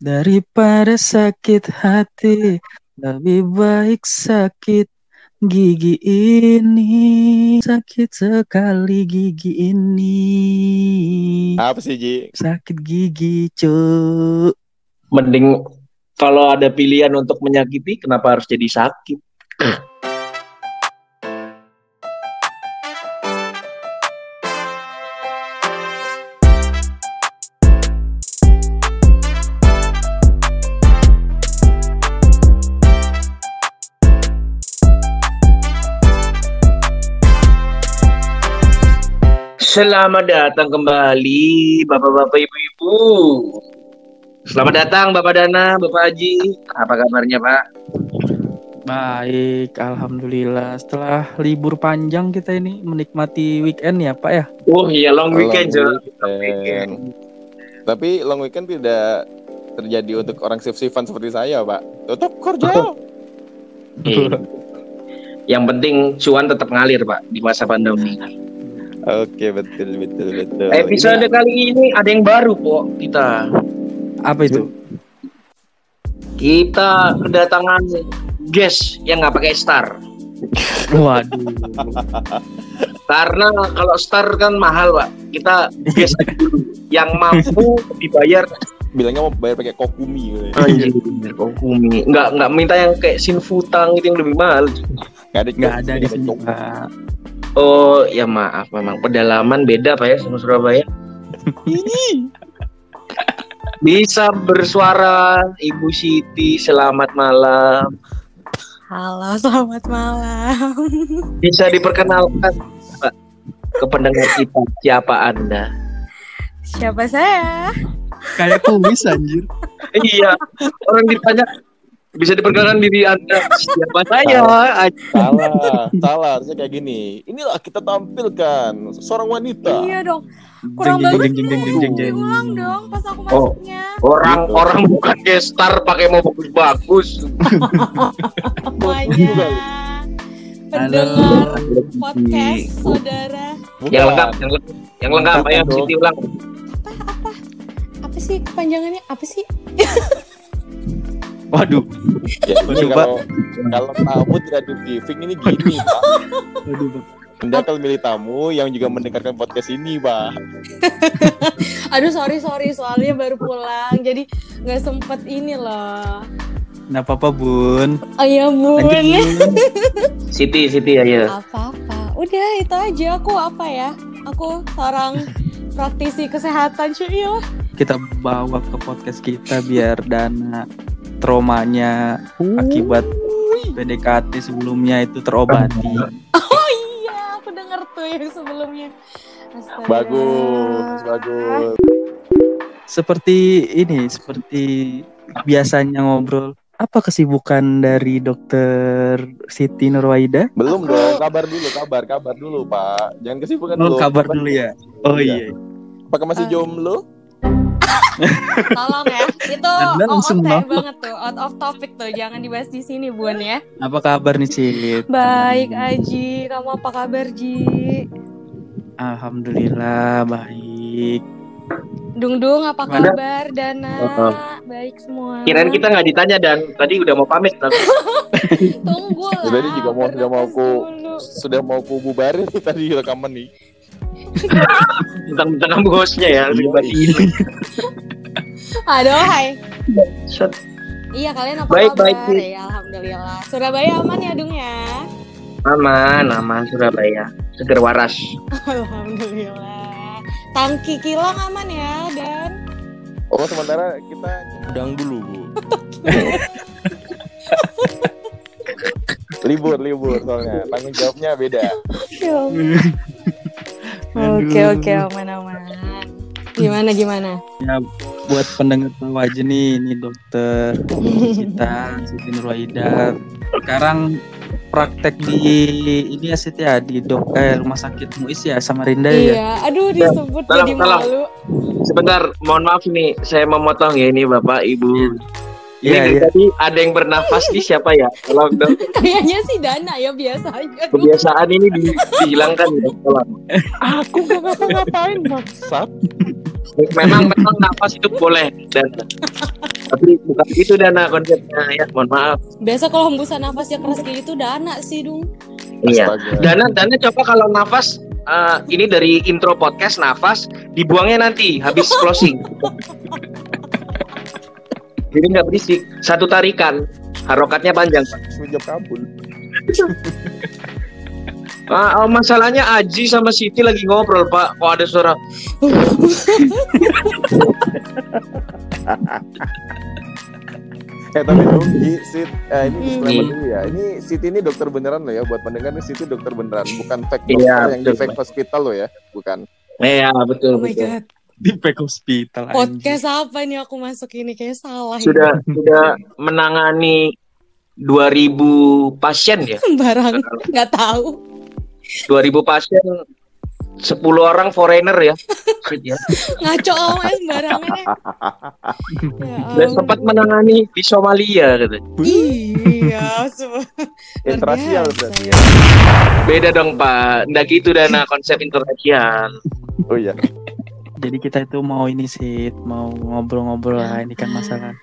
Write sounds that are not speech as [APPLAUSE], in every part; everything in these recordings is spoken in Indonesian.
Daripada sakit hati, lebih baik sakit gigi ini. Sakit sekali gigi ini. Apa sih Ji? Sakit gigi, cu. Mending kalau ada pilihan untuk menyakiti, kenapa harus jadi sakit? Selamat datang kembali Bapak-bapak Ibu-ibu. Selamat datang Bapak Dana, Bapak Haji. Apa kabarnya Pak? Baik, alhamdulillah. Setelah libur panjang kita ini menikmati weekend ya, Pak ya. Oh iya long weekend, Long Jo. Long weekend. Tapi long weekend tidak terjadi untuk orang shift-shiftan seperti saya, Pak. Tetap kerja. [LAUGHS] Iya. Yang penting cuan tetap ngalir Pak di masa pandemi. Oke, betul betul betul. Episode Ini- kali ini ada yang baru kok kita. Apa itu? Kita kedatangan guest yang nggak pakai star. Waduh. Karena kalau star kan mahal Pak. Kita guest [LAUGHS] dulu yang mampu dibayar bilangnya mau bayar pakai kokumi. anjir kokumi. Nggak nggak minta yang kayak sinfutang itu yang lebih mahal. Nggak ada, Nggak ada di sini. Oh ya maaf memang pedalaman beda Pak ya sama Surabaya. [LAUGHS] Bisa bersuara Ibu Siti selamat malam. Halo, selamat malam. Bisa diperkenalkan Pak ke pendengar kita siapa Anda? Siapa saya? Kayak kuis anjir. iya, orang ditanya bisa diperkenalkan diri Anda siapa [LAUGHS] saya? Salah, [LAUGHS] salah. Harusnya kayak gini. Inilah kita tampilkan seorang wanita. Iya dong. Kurang Jeng, bagus jeng, jeng, jeng, jeng, jeng. Diulang dong pas aku Oh. masuknya. Orang Gitu. orang bukan gestar pakai mau bagus-bagus. Semuanya. [LAUGHS] Pendengar podcast saudara. Bukan. Yang lengkap, yang lengkap, yang lengkap dong. Siti ulang. Apa apa? Apa sih kepanjangannya? Apa sih? Waduh. Ya, ini kalau kalau tamu tidak di briefing ini gini, Pak. Waduh, Pak. Anda akan milih tamu yang juga mendengarkan podcast ini, Pak. [LAUGHS] Aduh sorry sorry soalnya baru pulang jadi nggak sempet ini loh. Nggak apa-apa, Bun. Oh iya bun. Lanjut, Bun. [LAUGHS] Siti, Siti ayo. Apa apa? Udah itu aja aku apa ya? Aku seorang praktisi kesehatan cuy. Kita bawa ke podcast kita biar dana traumanya akibat PDKT sebelumnya itu terobati. Oh iya, aku denger tuh yang sebelumnya. Astaga. Bagus, bagus. Seperti ini, seperti biasanya ngobrol. Apa kesibukan dari dokter Siti Nurwaida? Belum Aku- dong, kabar dulu, kabar, kabar dulu, Pak. Jangan kesibukan Oh, dulu. kabar dulu ya. Oh Iya. iya. Apakah masih Eh. jomblo? [LAUGHS] Tolong ya. Itu Anda langsung mau. banget tuh, out of topic tuh. Jangan dibahas di sini, Bun ya. Apa kabar nih, Cit? Baik, Aji. Kamu apa kabar, Ji? Alhamdulillah baik. Dung Dung apa Mana? kabar? Dana. Oh. Baik semua. Kirain kita nggak ditanya dan tadi udah mau pamit tapi [LAUGHS] tunggu lah. Tadi juga mau sudah mau aku dulu. sudah mau aku bubarin nih tadi rekaman nih. [LAUGHS] tentang kamu hostnya ya. Iya. Aduh, hai. Set. Iya, kalian apa Baik, kabar? baik, Ji. Ya, alhamdulillah. Surabaya aman ya, Dung ya? Aman, aman Surabaya. Seger waras. Alhamdulillah. Tangki kilang aman ya, Dan. Oh, sementara kita udang dulu, Bu. [LAUGHS] libur, libur soalnya. Tanggung jawabnya beda. Oke, oke, aman, aman. Gimana, gimana? Ya buat pendengar tahu aja nih, ini dokter Sita Siti Nurwaida. Sekarang praktek di ini ya Siti ya di dok eh, rumah sakit Muis ya Samarinda ya. Iya, aduh disebut Tolong, jadi tolong. malu. Sebentar, mohon maaf nih, saya memotong ya ini Bapak Ibu. Ini Iya, dari iya. tadi ada yang bernafas di siapa ya? [LAUGHS] Dong. Kayaknya sih Dana ya biasanya. Kebiasaan ini di- dihilangkan ya. Tolong. Aku gak ngapa-ngapain, maksat. Memang memang nafas itu boleh dan Tapi bukan itu dana konsepnya ya, mohon maaf. Biasa kalau hembusan nafasnya keras kayak gitu udah anak sih, Dung. Iya. Dana, Dana coba kalau nafas eh, ini dari intro podcast nafas dibuangnya nanti habis closing. [LAUGHS] Jadi nggak berisik. Satu tarikan, harokatnya panjang. Pak. Kabul. [LAUGHS] Ah, oh, masalahnya Aji sama Siti lagi ngobrol Pak. Kok ada suara [LAUGHS] Eh tapi dong, Ji, Sit, eh, ini Hmm. disclaimer dulu ya. Ini Siti ini dokter beneran loh ya. Buat pendengar ini Siti dokter beneran, bukan fake dokter Iya, yang di betul, fake hospital loh ya, bukan. Iya betul Oh my betul. god. [LAUGHS] Di back hospital anjing. Podcast apa nih aku masuk ini kayak salah. ini. Sudah sudah menangani 2000 pasien ya. [LAUGHS] Sembarang nggak tahu. 2000 pasien 10 orang foreigner ya. Ya. Ngaco amat sembarangan [LAUGHS] ya. Ya Dan sempat menangani di Somalia gitu. Iya, semua. Interasial biasa berarti ya. Beda dong Pak. Nggak gitu dana konsep interrasian. Oh iya. Jadi kita itu mau ini sih, mau ngobrol-ngobrol lah. Ini kan masalah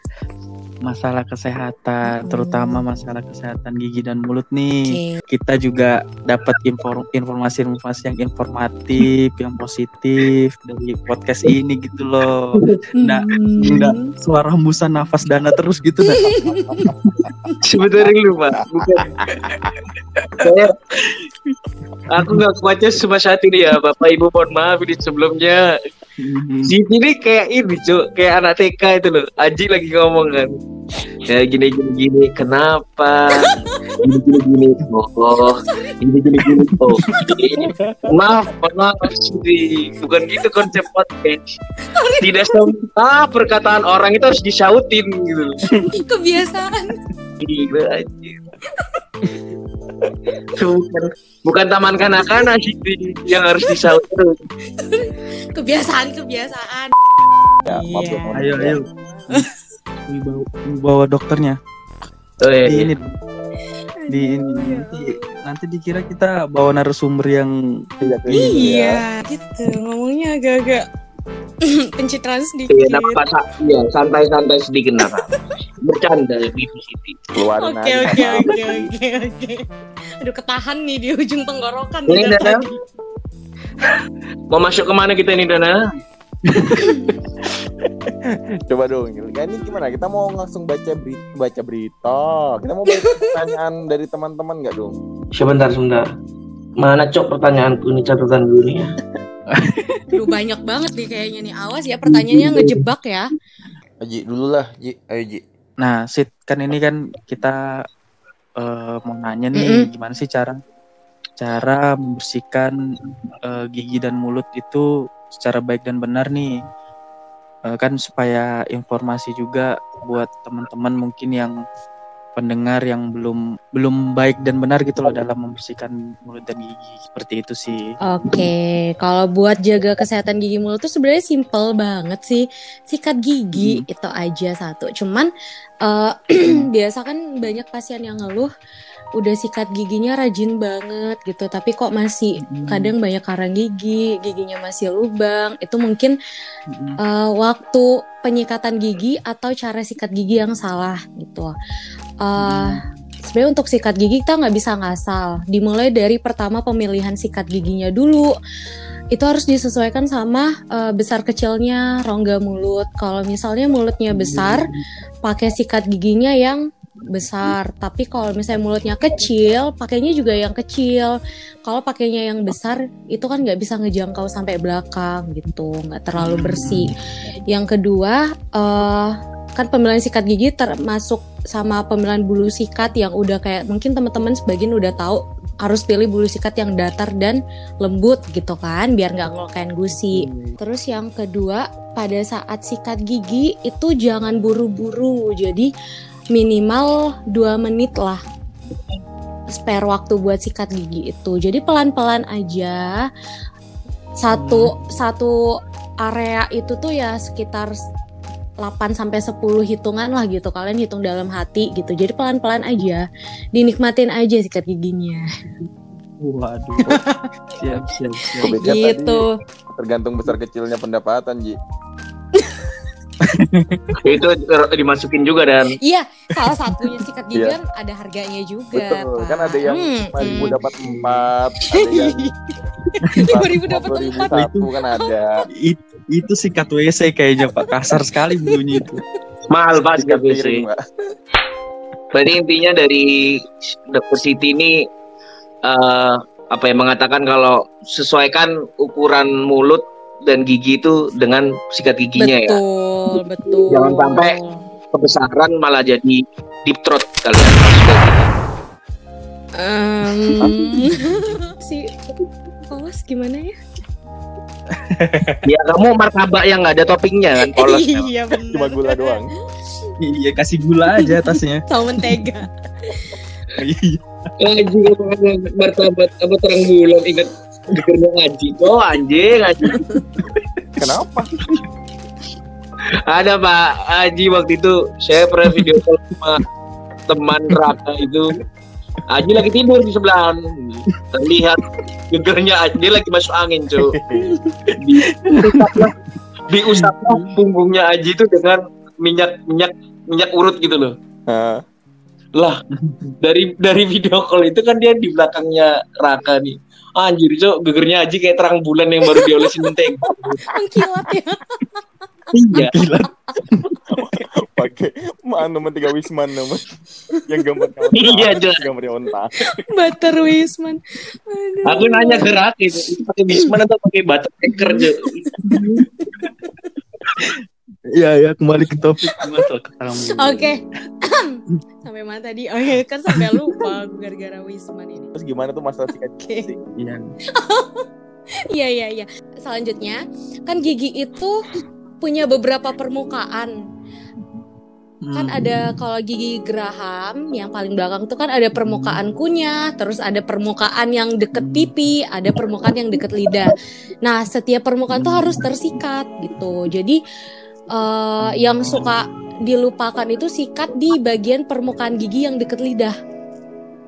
masalah kesehatan, terutama masalah kesehatan gigi dan mulut nih. Oke. Kita juga dapat inform- informasi-informasi yang informatif, yang positif dari podcast ini gitu loh. Nggak, Hmm. nggak suara hembusan nafas dana terus gitu dah. Sebenarnya lu Pak. Bukan. Saya aku nggak kuatnya cuma saat ini ya Bapak Ibu mohon maaf ini sebelumnya Si ini kayak ini cuk, kayak anak TK itu loh. Aji lagi ngomong kan. Ya gini gini gini, kenapa? Gini gini gini. Oh, gini gini gini. Oh, gini. Maaf, maaf Siti. Bukan gitu konsep podcast. Tidak semua perkataan orang itu harus disautin gitu. loh. Kebiasaan. Gila anjir. Bukan, bukan taman kanak-kanak Siti yang harus disaut terus. Kebiasaan, kebiasaan. Ya, maaf Iya. Ayo, ayo. Bawa, bawa dokternya. Oh, iya, Di iya. ini di ini nanti nanti dikira kita bawa narasumber yang Iya, ya. Iya, gitu. Ngomongnya agak-agak [LAUGHS] pencitraan sedikit. Iya, nafas iya, santai-santai sedikit nafas. Bercanda ya Bibi Siti. Keluarin Oke, oke, oke, oke, oke. Aduh, ketahan nih di ujung tenggorokan. Ini Dana. Mau masuk ke mana kita ini Dana? [LAUGHS] Coba dong. Ya, ini gimana? Kita mau langsung baca berita, baca berita. Kita mau baca pertanyaan dari teman-teman nggak dong? Sebentar, sebentar. Mana cok pertanyaanku ini catatan dulu nih ya. [LAUGHS] Aduh, banyak banget nih kayaknya nih. Awas ya pertanyaannya ngejebak ya. Ji dulu lah, Ji. Ayo Ji. Nah, Sit, kan ini kan kita eh, mau nanya nih gimana sih cara cara membersihkan eh, gigi dan mulut itu secara baik dan benar nih. Eh, kan supaya informasi juga buat teman-teman mungkin yang pendengar yang belum belum baik dan benar gitu loh dalam membersihkan mulut dan gigi. Seperti itu sih. Oke, kalau buat jaga kesehatan gigi mulut tuh sebenarnya simple banget sih. Sikat gigi itu aja satu. Cuman eh, [CLEARS THROAT] biasa kan banyak pasien yang ngeluh udah sikat giginya rajin banget gitu, tapi kok masih kadang banyak karang gigi, giginya masih lubang. Itu mungkin Mm-mm. eh, waktu penyikatan gigi atau cara sikat gigi yang salah gitu. Eh, Sebenarnya untuk sikat gigi kita nggak bisa ngasal. Dimulai dari pertama pemilihan sikat giginya dulu. Itu harus disesuaikan sama eh, besar kecilnya rongga mulut. Kalau misalnya mulutnya besar, pakai sikat giginya yang besar. Tapi kalau misalnya mulutnya kecil, pakainya juga yang kecil. Kalau pakainya yang besar, itu kan nggak bisa ngejangkau sampai belakang gitu, nggak terlalu bersih. Yang kedua, eh kan pemilihan sikat gigi termasuk sama pemilihan bulu sikat yang udah kayak mungkin teman-teman sebagian udah tahu harus pilih bulu sikat yang datar dan lembut gitu kan biar nggak ngelukain gusi. Terus yang kedua pada saat sikat gigi itu jangan buru-buru jadi minimal 2 menit lah spare waktu buat sikat gigi itu. Jadi pelan-pelan aja. Satu satu area itu tuh ya sekitar 8 sampai 10 hitungan lah gitu. Kalian hitung dalam hati gitu. Jadi pelan-pelan aja. Dinikmatin aja sikat giginya. Waduh. [LAUGHS] siap, siap, siap. Gitu. tadi tergantung besar kecilnya pendapatan, Ji. [LAUGHS] itu dimasukin juga dan Iya, salah satunya sikat gigi Iya. kan ada harganya juga. Betul, kan ada yang Hmm, lima ribu hmm. dapat empat, ada [LAUGHS] yang Lima ribu dapat 50.000 empat. satu kan ada. It- itu sikat WC kayaknya Pak. Kasar sekali bunyinya itu. mahal pak Sikat WC. Berarti intinya dari Dr. Siti ini eh, apa yang mengatakan kalau sesuaikan ukuran mulut dan gigi itu dengan sikat giginya ya. Betul, betul. Jangan sampai Kebesaran malah jadi deep throat kalian. Em, [LAUGHS] si Polos gimana ya? [LAUGHS] Ya kamu martabak yang nggak ada toppingnya kan polos. [LAUGHS] Iya benar. Cuma gula doang. Iya kasih gula aja atasnya. Sama mentega. Iya. Anjing apa martabak apa terang bulan ingat dengernya ngaji. Oh anjing anjing. Kenapa? Ada Pak Haji waktu itu saya pernah video call sama teman Raka itu Haji lagi tidur di sebelah terlihat gegernya Haji dia lagi masuk angin cuy di diusaplah punggungnya Haji itu dengan minyak minyak minyak urut gitu loh Hah? lah dari dari video call itu kan dia di belakangnya Raka nih anjir cok gegernya Haji kayak terang bulan yang baru diolesin mentega [LAUGHS] Mengkilat ya. iya [LAUGHS] Pakai mana tiga wisman nama yang gambar gambar Iya, jelas. gambar onta. Butter Wisman. Aduh. Aku nanya ke Raka itu, pakai Bisman atau pakai butter cracker? [LAUGHS] Iya ya kembali ke topik. [LAUGHS] Oke. [COUGHS] sampai mana tadi? Oh iya kan sampai lupa gara-gara Wisman ini. Terus gimana tuh masalah sikat gigi? Iya. [LAUGHS] Iya iya iya. Selanjutnya kan gigi itu punya beberapa permukaan. Kan Hmm. ada kalau gigi geraham yang paling belakang itu kan ada permukaan kunyah, terus ada permukaan yang deket pipi, ada permukaan yang deket lidah. Nah, setiap permukaan tuh harus tersikat gitu. Jadi eh, yang suka dilupakan itu sikat di bagian permukaan gigi yang deket lidah.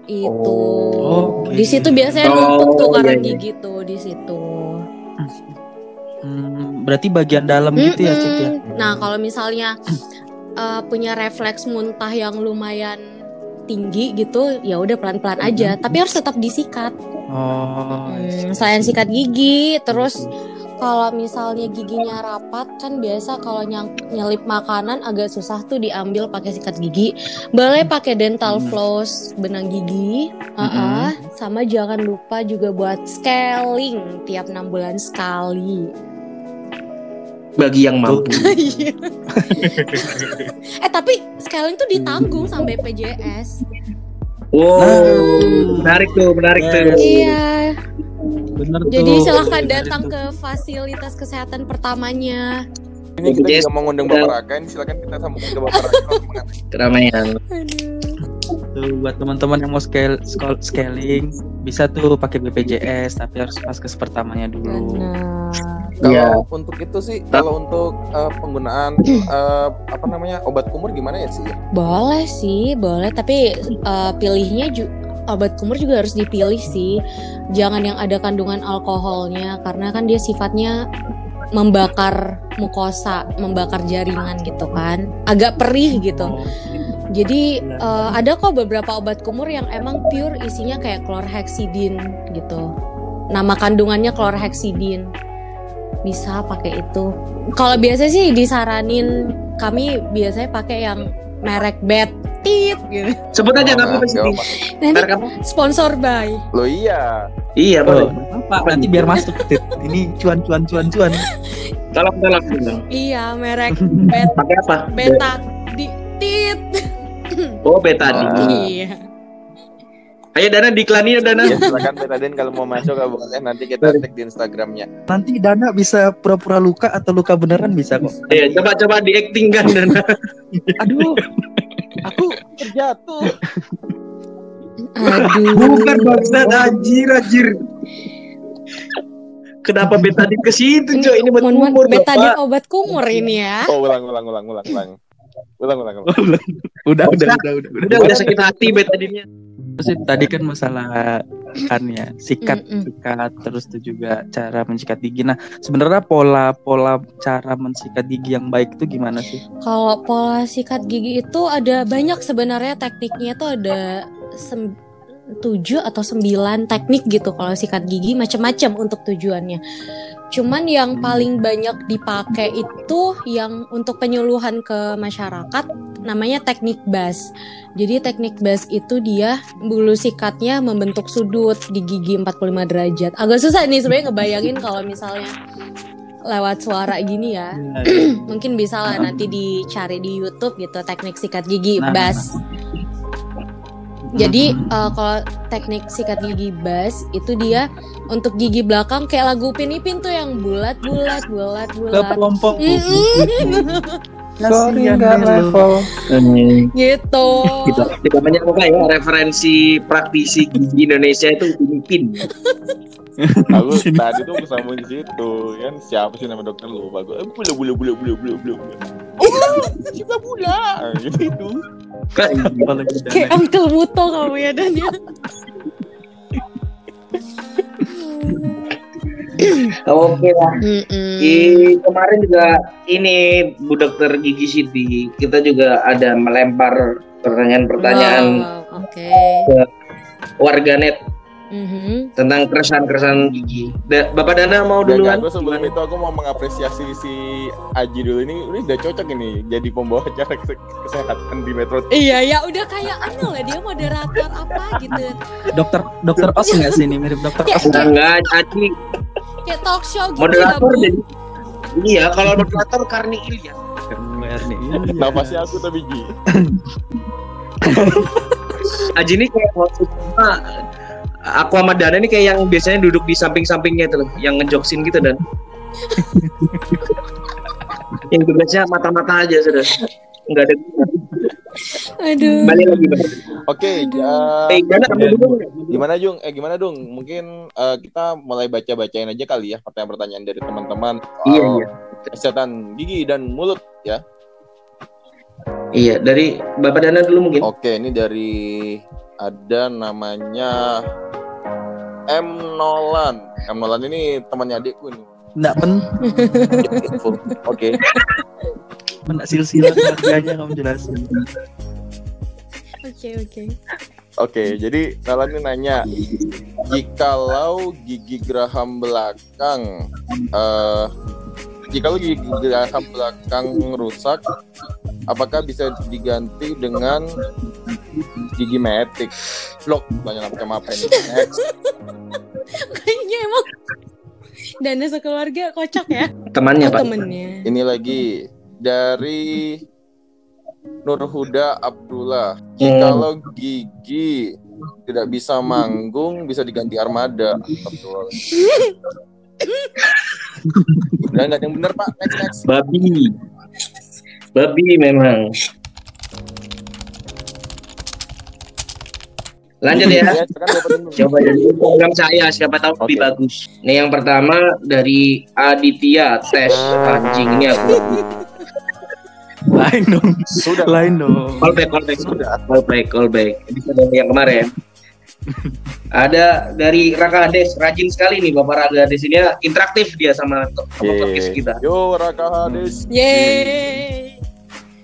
Itu. Oh, oke. Di situ biasanya Oh, numpuk tuh iya, karang iya. gigi tuh di situ. Hmm, berarti bagian dalam gitu ya Cik ya. Nah, kalau misalnya uh, punya refleks muntah yang lumayan tinggi gitu, ya udah pelan-pelan aja. Tapi harus tetap disikat. Oh. Hmm, selain sikat gigi, terus kalau misalnya giginya rapat kan biasa kalau nyang- nyelip makanan agak susah tuh diambil pakai sikat gigi. Boleh pakai dental Hmm. floss benang gigi. Uh-uh. Sama jangan lupa juga buat scaling tiap enam bulan sekali. Bagi yang mampu. [LAUGHS] Iya. [LAUGHS] eh tapi scaling tuh ditanggung sama BPJS. Wow, menarik tuh, menarik tuh. Iya. Bener Jadi tuh. silahkan datang ke fasilitas kesehatan pertamanya. Ini kita Yes. juga mau ngundang Bapak Raka, ini silakan kita sambungin ke Bapak Raka. Keramaian. Aduh. Tuh, buat teman-teman yang mau scale, scale- scaling bisa tuh pakai BPJS tapi harus vaskes pertamanya dulu. Benar. Kalau Iya. untuk itu sih, kalau untuk eh, penggunaan [CLEARS THROAT] eh, apa namanya obat kumur gimana ya sih? Boleh sih, boleh. Tapi eh, pilihnya ju- obat kumur juga harus dipilih sih. Jangan yang ada kandungan alkoholnya karena kan dia sifatnya membakar mukosa, membakar jaringan gitu kan. Agak perih gitu. Oh, Jadi eh, ada kok beberapa obat kumur yang emang pure isinya kayak chlorhexidine gitu. Nama kandungannya chlorhexidine. Bisa pakai itu. Kalau biasa sih disaranin kami biasanya pakai yang merek Betit gitu. Sebut aja nggak Oh, apa-apa nggak sih. Nanti sponsor by. Lo iya. Iya Oh, boleh. apa nanti biar masuk Tit. Ini cuan cuan cuan cuan. Tolong tolong. Iya, merek [LAUGHS] Bet Pakai apa? Beta di Tit. Oh betadine. Ah. Iya. Ayo Dana diiklanin ya Dana. Ya silakan Betadine kalau mau masuk kalau boleh nanti kita tag di Instagramnya. Nanti Dana bisa pura-pura luka atau luka beneran bisa kok. Iya coba coba diakting kan Dana. Aduh. Aku Terjatuh. Aduh. Bukan bangsat anjir anjir. Kenapa betadine ke situ Jo? Ini buat Mohon maaf, umur Betadine Bapak. obat kumur ini ya. Oh ulang ulang ulang ulang ulang. Ulang ulang ulang. [LAUGHS] udah udah udah udah udah. Udah udah sakit hati betadine-nya. Terus tadi kan masalah kan ya sikat Mm-mm. sikat terus itu juga cara mensikat gigi nah sebenarnya pola pola cara mensikat gigi yang baik itu gimana sih Kalau pola sikat gigi itu ada banyak sebenarnya tekniknya tuh ada sem- tujuh atau sembilan teknik gitu kalau sikat gigi macam-macam untuk tujuannya. Cuman yang paling banyak dipakai itu yang untuk penyuluhan ke masyarakat namanya teknik bas. Jadi teknik bas itu dia bulu sikatnya membentuk sudut di gigi 45 derajat. Agak susah nih sebenarnya ngebayangin kalau misalnya lewat suara gini ya [CLEARS THROAT] mungkin bisa lah nanti dicari di YouTube gitu teknik sikat gigi Nah, bas. Jadi eh, kalau teknik sikat gigi bas itu dia untuk gigi belakang kayak lagu Upin Ipin tuh yang bulat bulat bulat bulat kepompong [LAUGHS] Sorry nggak ya level. gitu. Tidak, tidak banyak apa ya referensi praktisi gigi Indonesia itu pimpin. [LAUGHS] Aku tadi tuh kesambung di situ kan siapa sih nama dokter lu? Bagus. Eh, bula bula bula bula bula bula. bula. Oh, suka bula. Gitu itu. Apalagi Kayak. Uncle Muto kamu ya Daniel. [LAUGHS] Oke lah. Mm-mm. Di kemarin juga ini Bu Dokter Gigi Siti kita juga ada melempar pertanyaan-pertanyaan Wow, Oke. warganet Mhm. tentang keresahan-keresahan gigi. Da- Bapak Dana mau duluan? aku sebelum itu aku mau mengapresiasi si Aji dulu ini ini udah cocok ini jadi pembawa acara kese- kesehatan di Metro Iya ya udah kayak anu lah dia moderator apa gitu. dokter dokter os nggak sih ini mirip dokter os Enggak, enggak, Aji Kayak talk show gitu moderator ya, jadi Iya, kalau moderator Karni Ilya. Karena nih iya. [LAUGHS] Nafasnya aku tapi Ji. Aji ini kayak aku sama Dana ini kayak yang biasanya duduk di samping-sampingnya itu loh, yang ngejoksin gitu dan [LAUGHS] yang tugasnya mata-mata aja sudah nggak ada Aduh. balik lagi. Oke, Aduh. ya, eh kamu dulu nggak? gimana Jung? Eh gimana Dung? Mungkin eh, kita mulai baca-bacain aja kali ya pertanyaan-pertanyaan dari teman-teman iya iya kesehatan gigi dan mulut. iya dari Bapak Dana dulu mungkin Oke, ini dari ada namanya M Nolan. M Nolan ini temannya adikku nih. nggak pen Info. [LAUGHS] Oke. Nggak silsilah keluarganya kamu jelasin Oke oke. Oke, jadi Nolan ini nanya, jikalau gigi geraham belakang, eh, jikalau gigi geraham belakang rusak, apakah bisa diganti dengan gigi metik? Blok, banyak macam apa ini? Next. Kayaknya emang Dana sekeluarga kocak ya. temannya Oh, Pak temennya. Ini lagi dari Nurhuda Abdullah. Jikalau gigi tidak bisa manggung, bisa diganti armada. Betul. Udah nggak yang bener pak. Next next. babi babi memang lanjut ya Ya, dulu. coba dari program saya siapa tahu lebih Oke. bagus nih yang pertama dari Aditya tes anjing ini aku lain dong. Sudah. lain dong. Callback callback Sudah. callback callback bisa dari yang kemarin. Ada dari Raka Hades. Rajin sekali nih Bapak Raka Hades ini ya, interaktif dia sama sama podcast kita. Yo Raka Hadis. Yeay.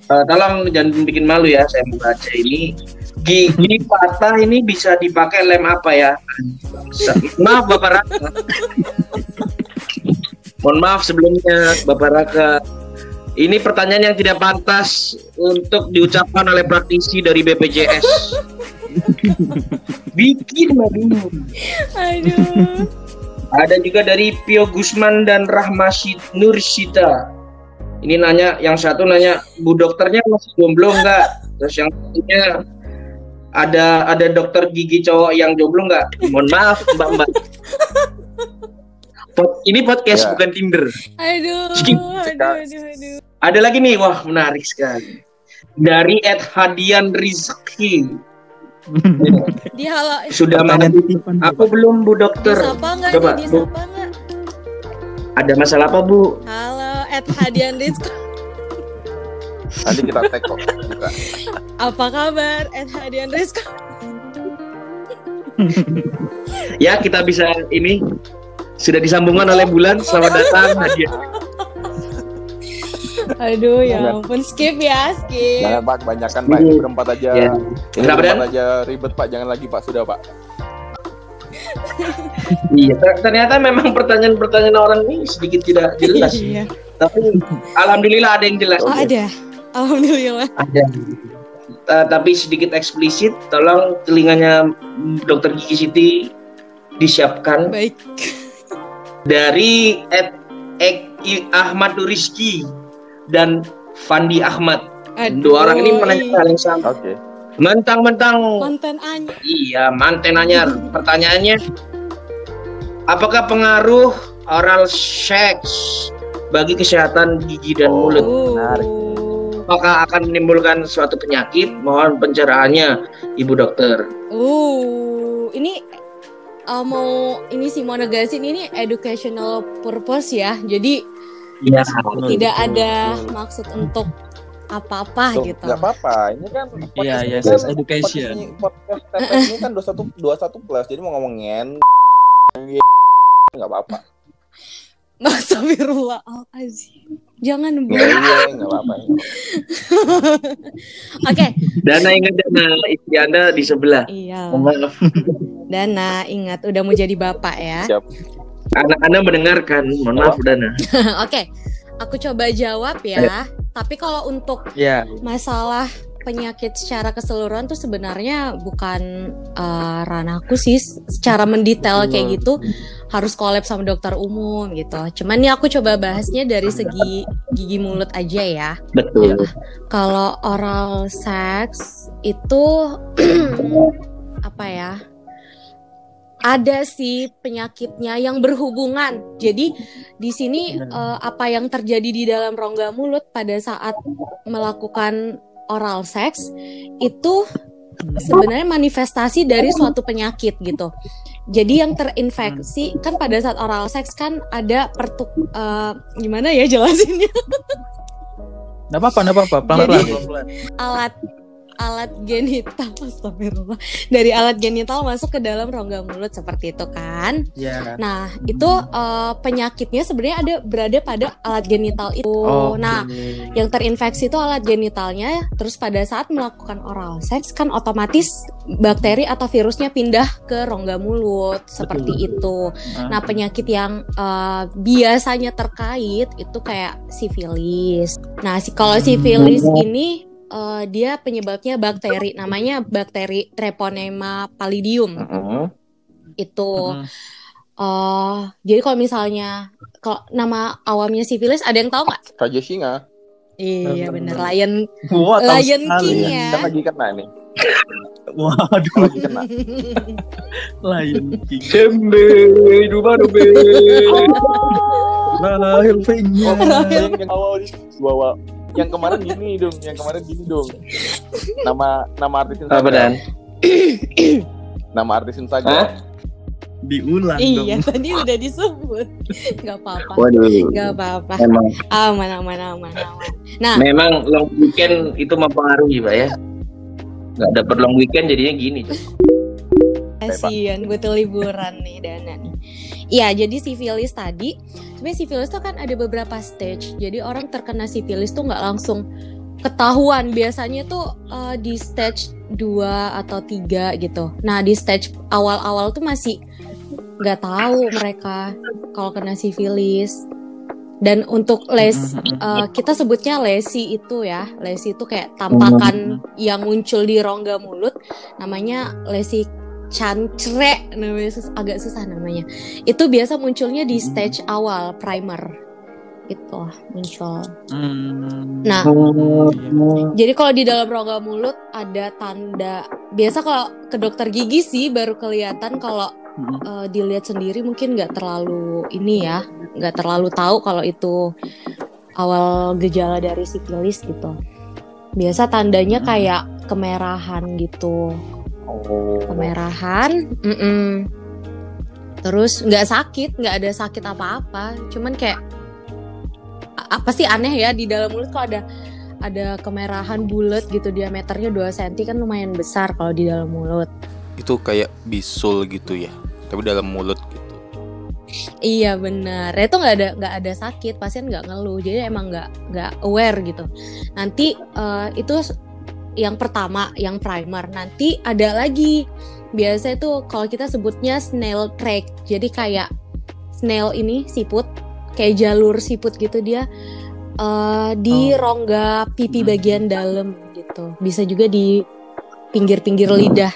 Eh, tolong jangan bikin malu ya saya mau baca ini gigi patah ini bisa dipakai lem apa ya? Maaf Bapak Raka. [LAUGHS] Mohon maaf sebelumnya Bapak Raka ini pertanyaan yang tidak pantas untuk diucapkan oleh praktisi dari BPJS [LAUGHS] bikin malu Aduh. ada juga dari Pio Gusman dan Rahmasid Nursita. Ini nanya, yang satu nanya, Bu dokternya masih jomblo nggak? Terus yang satunya ada ada dokter gigi cowok yang jomblo nggak? Mohon maaf Mbak Mbak. [LAUGHS] Pod- ini podcast Ya. bukan Tinder. Aduh. Aduh aduh aduh. Ada lagi nih, wah menarik sekali. Dari Ed Hadian Rizki. Di halo Sudah titipan Aku belum Bu dokter. disapa nggak Coba? Bu. Disapa nggak? Ada masalah apa Bu? Halo, Ed Hadian Rizko. Nanti kita tag kok. Apa kabar, Ed Hadian Rizko? Ya kita bisa ini sudah disambungkan oleh bulan. Selamat datang hadiah. Aduh ya ampun skip ya skip. Jangan Pak, kebanyakan Pak. Ini berempat aja. Ya. Ini Kenapa, berempat Dan? aja ribet Pak. Jangan lagi Pak. Sudah Pak. [LAUGHS] Iya, ter- ternyata memang pertanyaan-pertanyaan orang ini sedikit tidak jelas. [LAUGHS] Iya. Tapi alhamdulillah ada yang jelas. Oh ada. Alhamdulillah. Ada. Uh, tapi sedikit eksplisit, tolong telinganya Dokter Gigi Siti disiapkan Baik. dari Ed, Ek I- Ahmad Rizky dan Fandi Ahmad. Aduh, Dua orang ini menanyakan hal yang sama. Oke. Mentang-mentang Mantan Anya. iya manten anyar. Pertanyaannya, apakah pengaruh oral sex bagi kesehatan gigi dan Oh. mulut? menarik. Apakah akan menimbulkan suatu penyakit? Mohon pencerahannya, Ibu Dokter. Uh, ini uh, mau ini sih mau negasin ini educational purpose ya. Jadi Iya. tidak ada maksud untuk apa-apa Tuh, gitu. nggak apa-apa. Ini kan Iya, podcast iya, ini kan- sex education. podcast ini- Podcast ini kan 21 21 plus. Jadi mau ngomongin nggak apa-apa. Astagfirullahaladzim. Jangan bu. Iya, iya, nggak apa-apa. nggak apa-apa. Oke. Dana ingat dana istri Anda di sebelah. Iya. Maaf. Dana ingat udah mau jadi bapak ya. Siap. Anak Anda mendengarkan. Mohon maaf Dana. [LAUGHS] Oke. Aku coba jawab ya. Tapi kalau untuk Ya, masalah penyakit secara keseluruhan tuh sebenarnya bukan uh, ranahku sih secara mendetail kayak gitu harus collab sama dokter umum gitu. Cuman nih aku coba bahasnya dari segi gigi mulut aja ya. Betul. Kalau oral sex itu [CLEARS THROAT] apa ya? Ada sih penyakitnya yang berhubungan. Jadi di sini eh, apa yang terjadi di dalam rongga mulut pada saat melakukan oral sex itu sebenarnya manifestasi dari suatu penyakit gitu. Jadi yang terinfeksi kan pada saat oral sex kan ada pertuk eh, gimana ya jelasinnya? nggak apa-apa, nggak apa-apa, pelan-pelan. alat alat genital [LAUGHS] astagfirullah. Dari alat genital masuk ke dalam rongga mulut seperti itu kan? Ya. nah itu eh, penyakitnya sebenarnya ada berada pada alat genital itu. Oh, nah yang terinfeksi itu alat genitalnya terus pada saat melakukan oral seks kan otomatis bakteri atau virusnya pindah ke rongga mulut seperti itu. Nah, penyakit yang eh, biasanya terkait itu kayak sifilis. Nah, si kalau sifilis ini eh, dia penyebabnya bakteri, namanya bakteri Treponema pallidum Heeh. itu. Mm. eh jadi kalau misalnya kalau nama awamnya sifilis ada yang tahu nggak? Raja Singa. Iya Bener. bener Lion Wah, tahu Lion King ya. Kan lagi kena nih. Waduh, Lagi kena. [LAUGHS] Lion King. Sembe, dua dobe. Rahel Fenya. yang, yang awal di bawa yang kemarin gini dong, yang kemarin gini dong. Nama nama artis Instagram. Apa dan? Nama artis Instagram. Hah? Diulang iya dong. tadi udah disebut. Gak apa-apa. Waduh. Gak apa-apa. Memang, Aman aman aman aman. Nah memang long weekend itu mempengaruhi, Pak ya. Nggak dapat long weekend jadinya gini. Cok. Kasian butuh liburan nih Dana nih. Iya, jadi sifilis tadi, sebenarnya sifilis tuh kan ada beberapa stage. Jadi orang terkena sifilis tuh nggak langsung ketahuan. Biasanya tuh eh, di stage 2 atau 3 gitu. Nah, di stage awal-awal tuh masih nggak tahu mereka kalau kena sifilis. Dan untuk les eh, kita sebutnya lesi itu ya. Lesi itu kayak tampakan yang muncul di rongga mulut namanya lesi cancre namanya sus- agak susah namanya itu biasa munculnya di stage awal primer itu muncul Hmm. nah Oh. jadi kalau di dalam rongga mulut ada tanda biasa kalau ke dokter gigi sih baru kelihatan kalau Mm. eh, dilihat sendiri mungkin nggak terlalu ini ya nggak terlalu tahu kalau itu awal gejala dari sifilis gitu biasa tandanya Hmm. kayak kemerahan gitu Oh. kemerahan, mm-mm. terus nggak sakit, nggak ada sakit apa-apa, cuman kayak apa sih aneh ya di dalam mulut kok ada ada kemerahan bulat gitu diameternya 2 cm kan lumayan besar kalau di dalam mulut. itu kayak bisul gitu ya tapi dalam mulut gitu Iya benar. Itu nggak ada nggak ada sakit, pasien nggak ngeluh. Jadi emang nggak nggak aware gitu. Nanti eh, itu yang pertama, yang primer. Nanti ada lagi. Biasa itu kalau kita sebutnya snail track. Jadi kayak snail ini siput, kayak jalur siput gitu dia eh, di rongga pipi Hmm. bagian dalam gitu. Bisa juga di pinggir-pinggir lidah.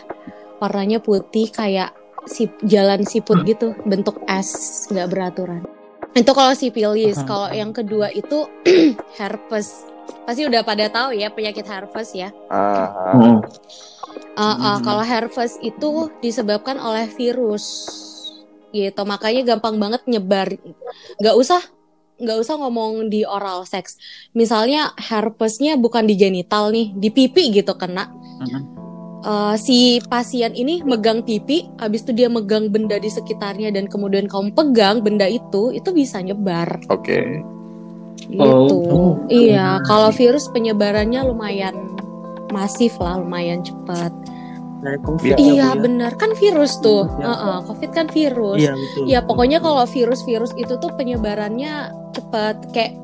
Warnanya putih kayak sip, jalan siput gitu, bentuk S, nggak beraturan. Itu kalau sipilis. Paham, Kalau yang kedua itu [CLEARS THROAT] herpes. Pasti udah pada tahu ya penyakit herpes ya. Uh, uh, Hmm. Kalau herpes itu disebabkan oleh virus, gitu. Makanya gampang banget nyebar. Nggak usah, nggak usah ngomong di oral seks. Misalnya herpesnya bukan di genital nih, di pipi gitu kena. Uh, si pasien ini megang pipi, habis itu dia megang benda di sekitarnya dan kemudian kamu pegang benda itu, itu bisa nyebar. oke Gitu. Oh. Iya, kalau virus penyebarannya lumayan masif lah, lumayan cepat. COVID ya, Iya ya? benar kan virus tuh, ya. Heeh, COVID kan virus. Iya betul. Ya pokoknya kalau virus-virus itu tuh penyebarannya cepat kayak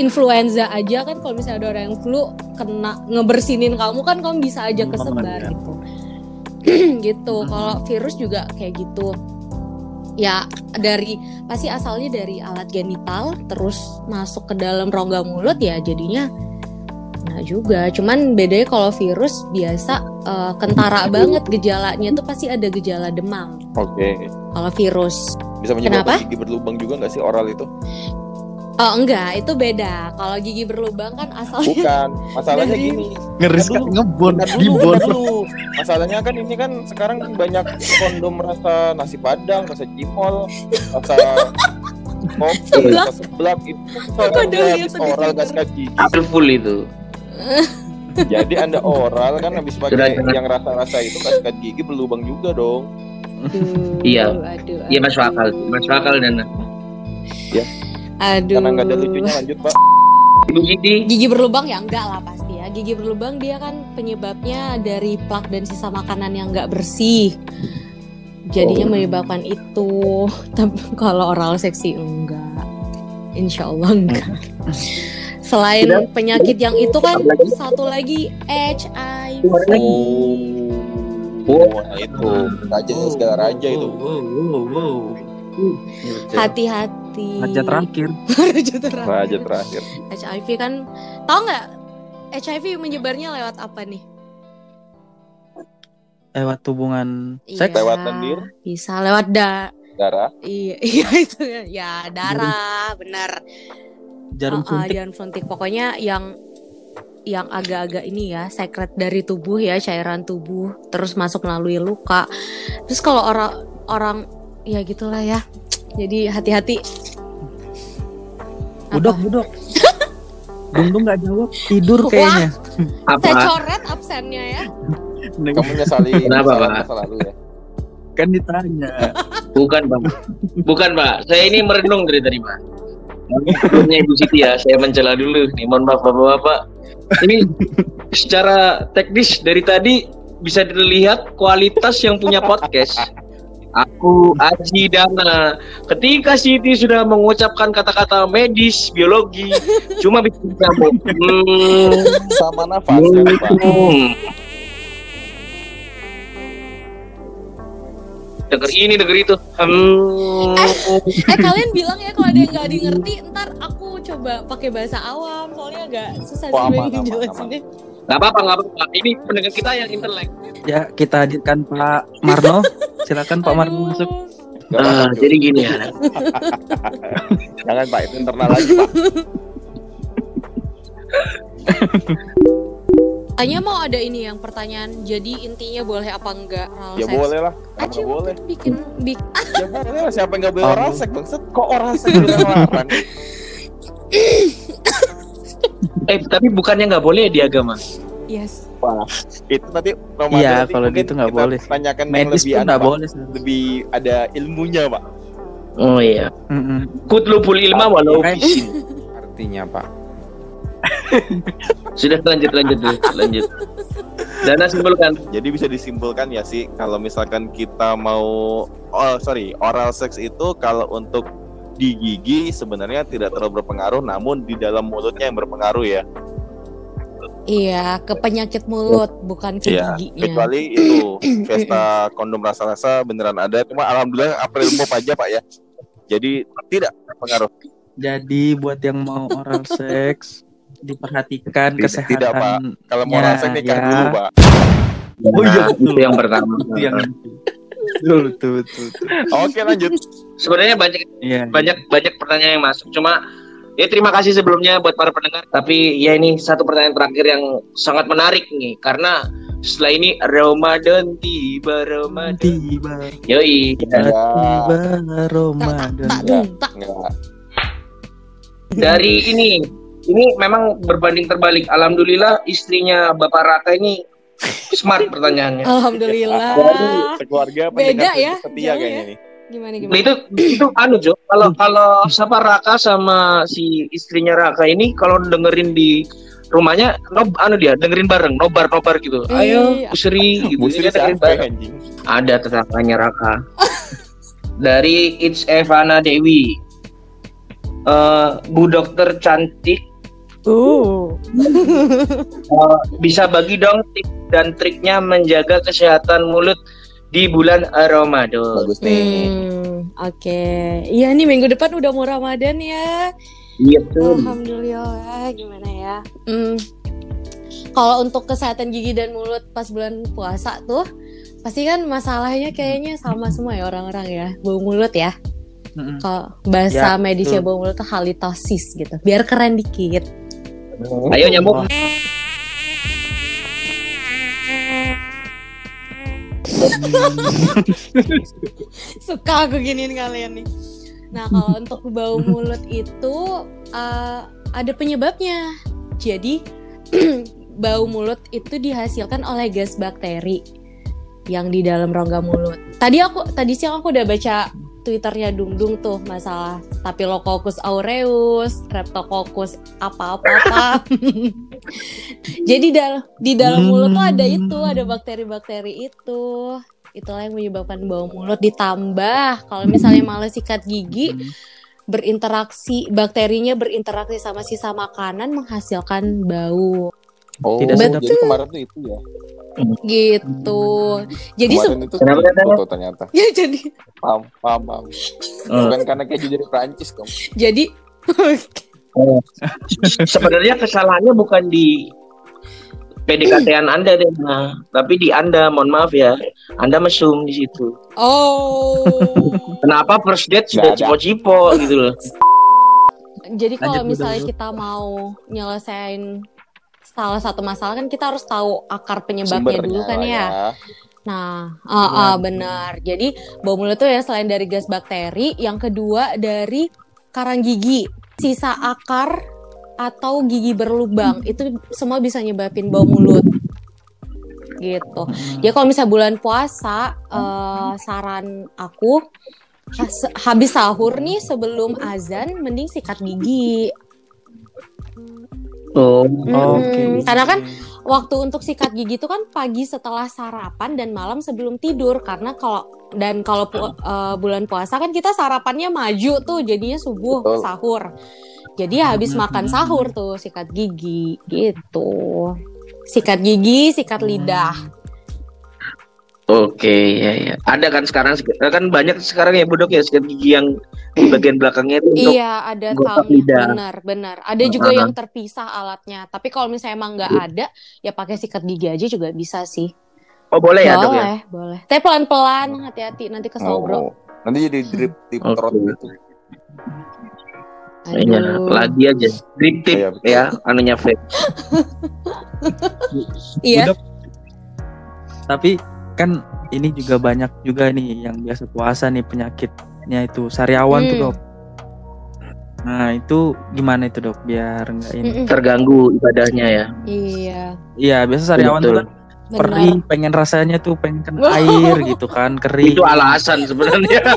influenza aja kan kalau misalnya ada orang yang flu kena ngebersinin kamu kan kamu bisa aja kesebar ya. gitu. [CLEARS THROAT] gitu. Hmm. Kalau virus juga kayak gitu. Ya dari pasti asalnya dari alat genital terus masuk ke dalam rongga mulut ya jadinya Nah juga, cuman bedanya kalau virus biasa eh, kentara banget gejalanya tuh pasti ada gejala demam. oke Kalau virus, bisa menyebabkan Kenapa? gigi berlubang juga nggak sih oral itu oh enggak, itu beda. Kalau gigi berlubang kan asalnya bukan [LAUGHS] masalahnya Dari- gini Ngeris dulu. ngebon, Bentar dulu. Masalahnya kan ini kan sekarang banyak kondom rasa nasi padang, rasa cimol, rasa [LAUGHS] kopi, Seblak. rasa seblak itu soalnya habis itu oral gas. Apel full itu. [LAUGHS] Jadi anda oral kan habis pakai yang rasa-rasa itu gas gigi berlubang juga dong. Aduh, Iya. aduh, Iya masuk akal, masuk akal dan Aduh. Karena nggak ada lucunya lanjut pak. Siti. Gigi berlubang ya enggak lah pasti ya. Gigi berlubang dia kan penyebabnya dari plak dan sisa makanan yang enggak bersih. Jadinya Oh. menyebabkan itu. Tapi kalau oral seksi enggak. Insya Allah enggak. [LAUGHS] Selain Tidak. penyakit yang itu kan lagi? satu lagi HIV. Oh, nah itu raja segala raja itu. Wow, Hati-hati. Raja terakhir. [LAUGHS] Raja terakhir. Raja terakhir. HIV kan tahu nggak HIV menyebarnya lewat apa nih? Lewat hubungan Iya, seks. Lewat lendir. Bisa lewat da Darah. iya [LAUGHS] iya itu ya. ya darah benar. Jarum Uh-uh, suntik. jarum suntik. Pokoknya yang yang agak-agak ini ya sekret dari tubuh ya cairan tubuh terus masuk melalui luka. Terus kalau orang orang ya gitulah ya. Jadi hati-hati. Budok, budok. [LAUGHS] Dung Dung nggak jawab, tidur Wah. kayaknya. Saya Apa? coret absennya ya. Kamu nyesali [LAUGHS] Kenapa, Pak? lalu ya? Kan ditanya. Bukan pak. Bukan pak. Saya ini merenung dari tadi pak. Sebelumnya Ibu Siti ya, saya mencela dulu. Nih, mohon maaf bapak-bapak. Ini secara teknis dari tadi bisa dilihat kualitas yang punya podcast. Aku Aji Dana. Ketika Siti sudah mengucapkan kata-kata medis, biologi, [LAUGHS] cuma bikin nyamuk. Hmm, Sama nafas ya, hmm. Denger ini, denger itu. Hmm. Eh kalian bilang ya kalau ada yang nggak di ngerti, ntar aku coba pakai bahasa awam soalnya agak susah sih jelasinnya. Gak apa-apa, gak apa-apa. Ini pendengar kita yang intelek. Ya, kita hadirkan Pak Marno. Silakan Pak Marno masuk. Gak apa-apa, Ah, cuy. jadi gini ya. [LAUGHS] Jangan Pak, itu internal lagi Pak. Tanya mau ada ini yang pertanyaan. Jadi intinya boleh apa enggak? oral Ya boleh lah. Aci nggak boleh? bikin bik Ya boleh lah. Siapa yang nggak boleh oral sex bangsat? Kok oral sex dilarang? Eh, tapi bukannya nggak boleh ya di agama? yes. Wah, itu nanti Ramadan Iya, nanti kalau gitu nggak boleh. Tanyakan yang Medis lebih pun anu, nggak boleh. Lebih ada ilmunya Pak. Oh iya. Mm-mm. Kutlubul ilma walau. Artinya Pak. [LAUGHS] Sudah lanjut lanjut dulu, lanjut. Dana simpulkan. Jadi bisa disimpulkan ya sih kalau misalkan kita mau oh sorry oral sex itu kalau untuk di gigi sebenarnya tidak terlalu berpengaruh namun di dalam mulutnya yang berpengaruh ya. Iya, ke penyakit mulut bukan ke Iya, giginya. kecuali itu Vesta kondom rasa-rasa beneran ada cuma alhamdulillah April Mop aja Pak ya. Jadi tidak berpengaruh. Jadi buat yang mau oral [LAUGHS] seks diperhatikan Tidak- kesehatan. tidak, Pak. Kalau mau Ya, rasa nikah ya. dulu Pak. Oh iya, Nah, itu yang pertama. Itu yang betul betul betul. betul. Oke lanjut. Sebenarnya banyak Iya. banyak banyak pertanyaan yang masuk. Cuma ya terima kasih sebelumnya buat para pendengar. Tapi ya ini satu pertanyaan terakhir yang sangat menarik nih karena setelah ini Ramadan tiba Ramadan. Tiba Yoi. Ya, tiba Tak Ramadan. tak dung, tak. enggak. Dari ini ini memang berbanding terbalik. Alhamdulillah istrinya Bapak Raka ini smart pertanyaannya. Alhamdulillah. Sekeluarga Beda ya, setia kayaknya ya. nih. Gimana Nah, gimana? itu itu anu Jo, kalau kalau siapa Raka sama si istrinya Raka ini kalau dengerin di rumahnya nob anu dia dengerin bareng nobar nobar gitu. Ayo Iya. Busri gitu. Bu Sri Dia dengerin ya, bareng. anjing? Ada tetangganya Raka. Dari It's Evana Dewi. Eh, Bu dokter cantik Uh. eh, bisa bagi dong tips dan triknya menjaga kesehatan mulut di bulan Ramadan. Bagus nih. Hmm, oke. Iya nih minggu depan udah mau Ramadan ya. Iya tuh. Alhamdulillah gimana ya? Hmm. Kalau untuk kesehatan gigi dan mulut pas bulan puasa tuh pasti kan masalahnya kayaknya sama semua ya orang-orang ya. Bau mulut ya. Mm-mm. Kalau bahasa Ya, medisnya bau mulut tuh halitosis gitu. Biar keren dikit. Ayo nyambung. [LAUGHS] Suka aku giniin kalian nih. Nah, kalau [LAUGHS] untuk bau mulut itu eh, ada penyebabnya. Jadi [CLEARS THROAT] bau mulut itu dihasilkan oleh gas bakteri yang di dalam rongga mulut. Tadi aku tadi siang aku udah baca Twitternya Dung Dung tuh masalah Staphylococcus aureus, Streptococcus apa-apa-apa. [LAUGHS] Jadi dal di dalam mulut tuh ada itu, ada bakteri-bakteri itu. Itulah yang menyebabkan bau mulut ditambah kalau misalnya malah sikat gigi berinteraksi bakterinya berinteraksi sama sisa makanan menghasilkan bau Oh, Tidak sedap. jadi kemarin tuh itu ya. Gitu. Jadi itu Kenapa, ternyata. [LAUGHS] ya jadi Paham, paham, paham. Bukan karena keju dari Prancis, Kom. jadi Sebenarnya kesalahannya bukan di PDKT-an Anda deh, nah, tapi di Anda, mohon maaf ya. Anda mesum di situ. oh. Kenapa first date sudah cipo-cipo gitu loh. Jadi kalau misalnya kita mau nyelesain salah satu masalah kan kita harus tahu akar penyebabnya Sumbernya dulu kan lah ya. Nah, ah, ah, benar. Jadi bau mulut tuh ya selain dari gas bakteri, yang kedua dari karang gigi, sisa akar atau gigi berlubang itu semua bisa nyebabin bau mulut. Gitu. Ya kalau misalnya bulan puasa, eh, saran aku habis sahur nih sebelum azan, mending sikat gigi. Oh. Mm-mm. Karena kan waktu untuk sikat gigi itu kan pagi setelah sarapan dan malam sebelum tidur karena kalau dan kalau pu- eh, bulan puasa kan kita sarapannya maju tuh jadinya subuh Betul. sahur. Jadi habis makan sahur tuh sikat gigi gitu. Sikat gigi, sikat lidah. Oke, ya ya. Ada kan sekarang kan banyak sekarang ya budok ya sikat gigi yang di bagian belakangnya itu untuk Iya, ada lidah. Benar, benar. Ada juga yang terpisah alatnya. Tapi kalau misalnya emang nggak ada, ya pakai sikat gigi aja juga bisa sih. Oh, boleh ya, Dok ya? boleh, boleh. Tapi pelan-pelan, hati-hati nanti kesobrok. Oh. Nanti jadi drip tip Oke. trot gitu. Iya, Aduh. lagi aja. Drip tip Iya, ya, anunya vape. [LAUGHS] Iya. Tapi kan ini juga banyak juga nih yang biasa puasa nih penyakitnya itu sariawan tuh Hmm. dok. Nah itu gimana itu dok biar nggak ini? Terganggu ibadahnya ya. Iya, Iya biasa sariawan tuh kan perih, benar. pengen rasanya tuh pengen kena Wow. air gitu kan kering. Itu alasan sebenarnya. [LAUGHS]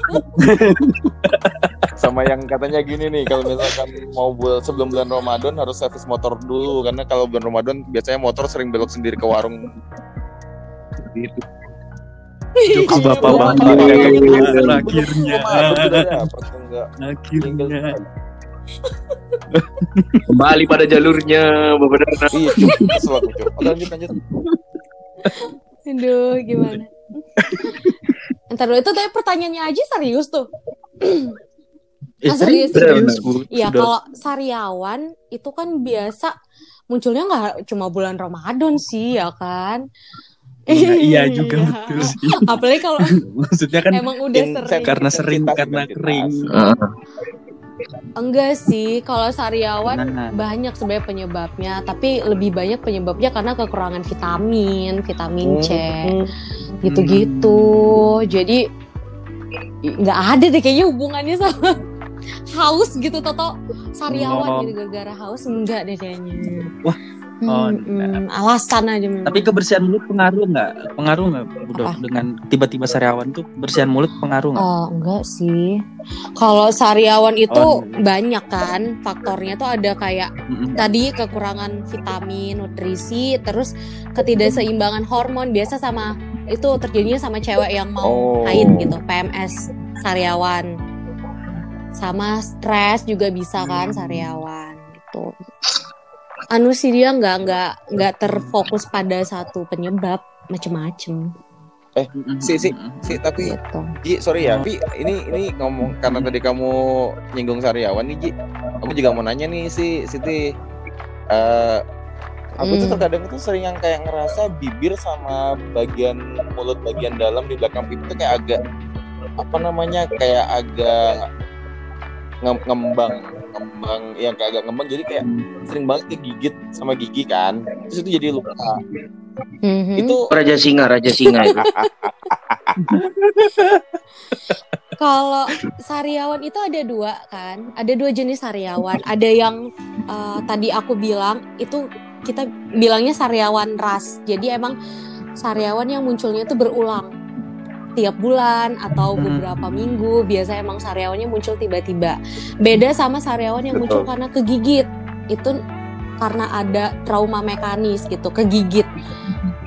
Sama yang katanya gini nih, kalau misalkan mau bul- sebelum bulan Ramadan harus servis motor dulu karena kalau bulan Ramadan biasanya motor sering belok sendiri ke warung Jokes Oh, bapak-bapak akhirnya akhirnya Kembali pada jalurnya, Bapak Dana. iya lanjut lanjut Aduh, gimana? Ntar dulu itu tadi pertanyaannya aja serius tuh. eh, Ah, serius, serius. Iya, Sudah. kalau sariawan itu kan biasa munculnya nggak cuma bulan Ramadan sih, ya kan? Nah, iya juga Iya. betul sih Apalagi kalau [LAUGHS] maksudnya kan emang udah In- sering. karena sering Intensitas, karena kering Enggak sih, kalau sariawan Nah. banyak sebenarnya penyebabnya, tapi lebih banyak penyebabnya karena kekurangan vitamin, vitamin C, Hmm. gitu-gitu. Jadi i- nggak ada deh kayaknya hubungannya sama haus gitu Toto sariawan Oh. gitu gara-gara haus enggak deh kayaknya. Wah. Oh, Hmm, hmm, alasan aja memang. tapi kebersihan mulut pengaruh nggak pengaruh nggak dengan tiba-tiba sariawan tuh kebersihan mulut pengaruh nggak Oh enggak sih. Kalau sariawan itu Oh, banyak kan faktornya tuh ada kayak Mm-mm. tadi kekurangan vitamin, nutrisi, terus ketidakseimbangan hormon biasa sama itu terjadinya sama cewek yang mau Oh. haid gitu, PMS sariawan. Sama stres juga bisa kan sariawan gitu. Anu sih dia nggak nggak nggak terfokus pada satu penyebab macem-macem Mm-mm. Si- si- si tapi gitu. Ji, sorry ya, Pi, ini ini ngomong karena tadi kamu nyinggung Sariawan nih, Ji. Aku juga mau nanya nih si Siti. Eh aku tuh Hmm. terkadang tuh sering yang kayak ngerasa bibir sama bagian mulut bagian dalam di belakang pipi tuh kayak agak apa namanya kayak agak ngem- ngembang ngembang yang kayak agak ngembang jadi kayak sering banget kegigit sama gigi kan terus itu jadi luka Mhm. itu Raja Singa, Raja Singa itu. [LAUGHS] Kalau sariawan itu ada dua kan, ada dua jenis sariawan. Ada yang eh, tadi aku bilang itu kita bilangnya sariawan ras. Jadi emang sariawan yang munculnya itu berulang tiap bulan atau Hmm. beberapa minggu. Biasa emang sariawannya muncul tiba-tiba. Beda sama sariawan yang muncul karena kegigit. Itu karena ada trauma mekanis gitu, kegigit.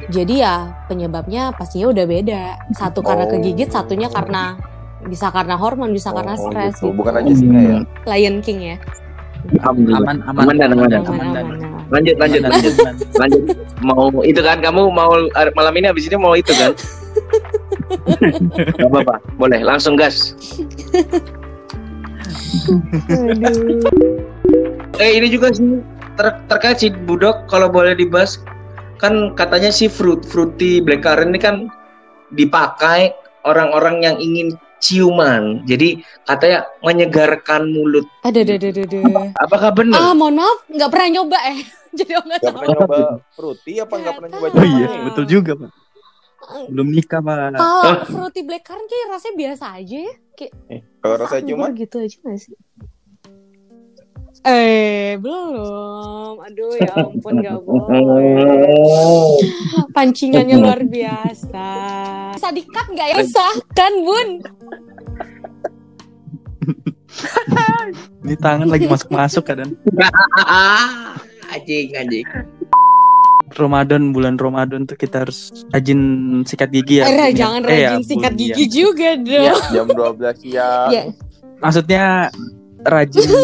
Jadi ya penyebabnya pastinya udah beda. Satu karena Oh. kegigit, satunya karena bisa karena hormon, bisa karena Oh, stres gitu. gitu. bukan aja singa ya Lion King ya. Alhamdulillah. aman aman Aman dan aman dan. aman dan Aman-aman. Lanjut, lanjut, aman lanjut. dan- lanjut mau itu kan kamu mau malam ini habis ini mau itu kan Gak apa-apa boleh langsung gas. Eh ini juga sih ter- terkait si budok kalau boleh dibahas kan katanya si fruit fruity blackcurrant ini kan dipakai orang-orang yang ingin ciuman. Jadi katanya menyegarkan mulut. Ada, ada, ada, ada, apakah benar? Ah, mohon maaf, nggak pernah nyoba eh. [LAUGHS] Jadi nggak tahu. pernah nyoba. Fruity apa nggak pernah nyoba oh iya betul juga pak belum nikah pak Kalau fruity blackcurrant kayak rasanya biasa aja ya. Kayak Kalau rasa rasa cuma gitu aja gak sih? Eh, belum. Aduh, ya ampun, gak [LAUGHS] boleh. Pancingannya luar biasa. Bisa dikat nggak ya? Sah, kan, Bun? ini tangan lagi masuk masuk kadang [LAUGHS] anjing anjing Ramadan bulan Ramadan tuh kita harus rajin sikat gigi ya. Eh, Bu, ya. jangan Eh, ya, rajin sikat Bu, gigi ya. juga dong. jam 12 siang. Ya. Maksudnya rajin [LAUGHS]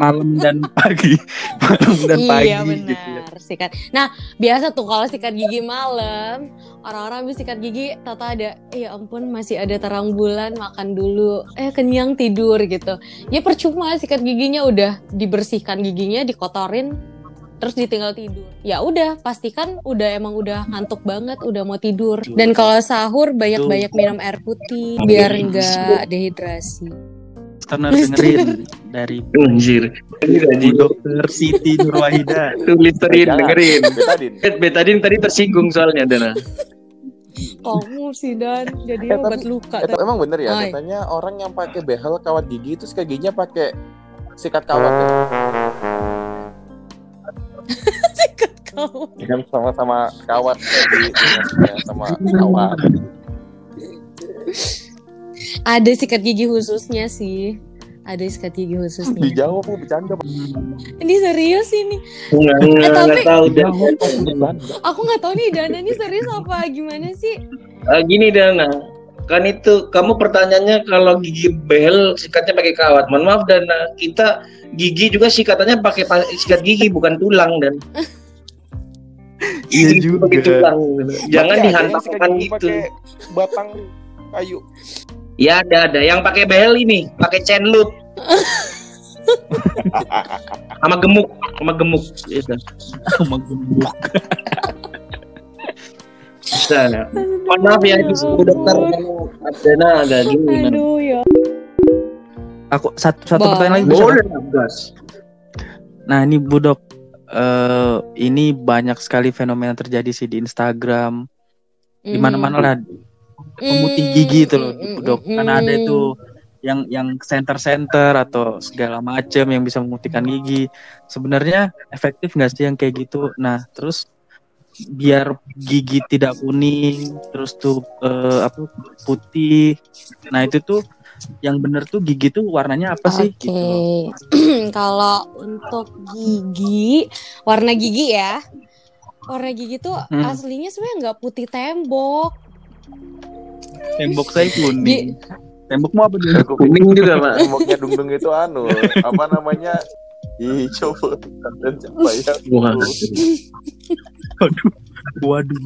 malam dan pagi, [LAUGHS] malam dan pagi iya gitu ya. benar sikat. Nah biasa tuh kalau sikat gigi malam orang-orang habis sikat gigi tata ada ya ampun masih ada terang bulan makan dulu eh kenyang tidur gitu. Ya percuma sikat giginya udah dibersihkan giginya dikotorin terus ditinggal tidur. Ya udah pastikan udah emang udah ngantuk banget udah mau tidur. Dan kalau sahur banyak-banyak minum air putih biar enggak dehidrasi. Listener dengerin dari anjir Dokter Siti Nurwahida. tuh listerin dengerin Betadin. Bet- betadin tadi tersinggung soalnya Dana Kamu sih dan jadi Eh, obat luka. Eh, tapi emang bener ya, katanya orang yang pakai behel kawat gigi itu sikat giginya pakai sikat kawat ya. Sikat kamu. Kan sama-sama kawat di ya, sama kawat. Ada sikat gigi khususnya sih. ada sikat gigi khususnya. Dijawab mau bercanda. Pak. Ini serius ini. Enggak, enggak, Eh, tapi- enggak tahu. Aku nggak tahu nih Dana ini serius apa gimana sih? Eh, gini Dana, kan itu kamu pertanyaannya kalau gigi behel sikatnya pakai kawat. Mohon maaf Dana, kita gigi juga sikatannya pakai pa- sikat gigi bukan tulang dan [LAUGHS] Iya pakai juga. tulang. Jangan dihantarkan gitu. Pakai batang kayu. Ya ada ada yang pakai behel ini, pakai chain loop. [LAUGHS] sama gemuk, sama gemuk. Gitu. Sama gembok. [LAUGHS] Bisa. Mohon maaf ya di sini dokter kalau Dana agak gini. Nan. Aduh ya. Aku satu satu Bah. pertanyaan lagi. bisa? Boleh gas. Nah ini Budok, eh ini banyak sekali fenomena terjadi sih di Instagram, di mana-mana lah pemutih gigi itu loh, Mm, Budok. mm, Karena ada mm. itu yang yang center-center atau segala macam yang bisa memutihkan gigi. Sebenarnya efektif nggak sih yang kayak gitu? Nah terus biar gigi tidak kuning, terus tuh eh, apa putih. Nah itu tuh yang bener tuh gigi tuh warnanya apa sih? Oke, Gitu. [CLEARS THROAT] kalau untuk gigi, warna gigi ya, warna gigi tuh Hmm. aslinya sebenarnya nggak putih tembok. Tembok saya Di- kuning. Tembok mau apa dulu? [LAUGHS] Kuning juga, Pak. temboknya dung-dung itu anu, apa namanya? Hijau dan ya? Wah. [LAUGHS] [LAUGHS] Waduh. Waduh.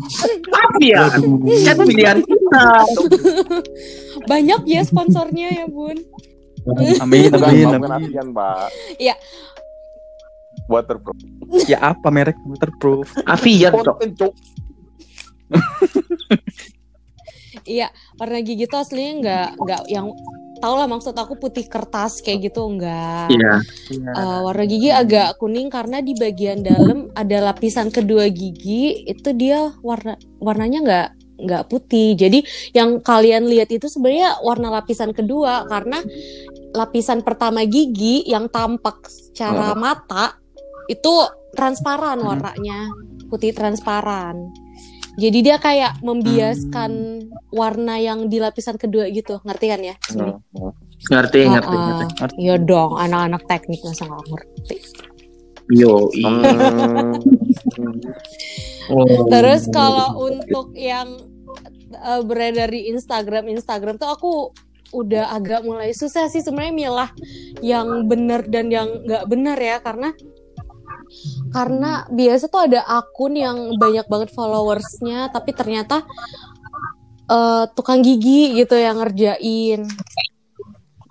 Tapi ya, kan pilihan kita. Banyak ya sponsornya ya bun. Amin, amin, amin. Avian, Pak. Iya. Waterproof. Ya apa merek waterproof? Konten, Cuk. Iya, warna gigi tuh aslinya nggak nggak yang tau lah maksud aku putih kertas kayak gitu enggak. Iya. Eh, warna gigi agak kuning karena di bagian dalam ada lapisan kedua gigi itu dia warna warnanya nggak nggak putih. Jadi yang kalian lihat itu sebenarnya warna lapisan kedua karena lapisan pertama gigi yang tampak secara mata itu transparan Hmm. warnanya putih transparan. Jadi dia kayak membiaskan warna yang di lapisan kedua gitu, ngerti kan ya? Hmm. Ngerti, ngerti, Ah, ah. ngerti. Iya dong, anak-anak teknik masa nggak ngerti. Yo, iya. Hmm. Oh. Terus kalau untuk yang uh, beredar di Instagram, Instagram tuh aku udah agak mulai susah sih sebenarnya milah yang benar dan yang nggak benar ya karena karena biasa tuh ada akun yang banyak banget followersnya tapi ternyata uh, tukang gigi gitu yang ngerjain.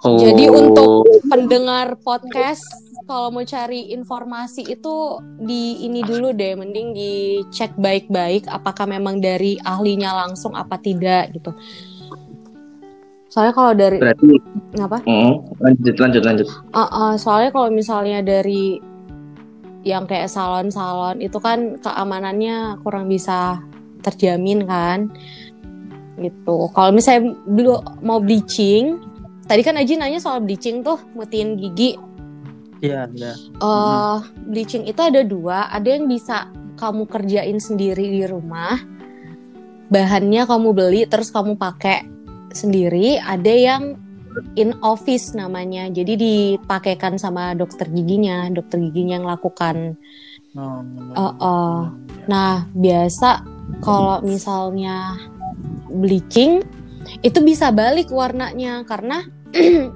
Oh. Jadi untuk pendengar podcast kalau mau cari informasi itu di ini dulu deh, mending dicek baik-baik apakah memang dari ahlinya langsung apa tidak gitu. Soalnya kalau dari berarti apa? Mm, lanjut lanjut lanjut. Uh, uh, soalnya kalau misalnya dari yang kayak salon-salon itu kan keamanannya kurang bisa terjamin kan, gitu. Kalau misalnya belum mau bleaching, tadi kan Aji nanya soal bleaching tuh, mutiin gigi. Iya, iya. eh bleaching itu ada dua, ada yang bisa kamu kerjain sendiri di rumah, bahannya kamu beli terus kamu pakai sendiri, ada yang in office namanya, jadi dipakaikan sama dokter giginya, dokter giginya yang lakukan. Oh, Eh, eh. Nah biasa kalau misalnya bleaching itu bisa balik warnanya karena eh,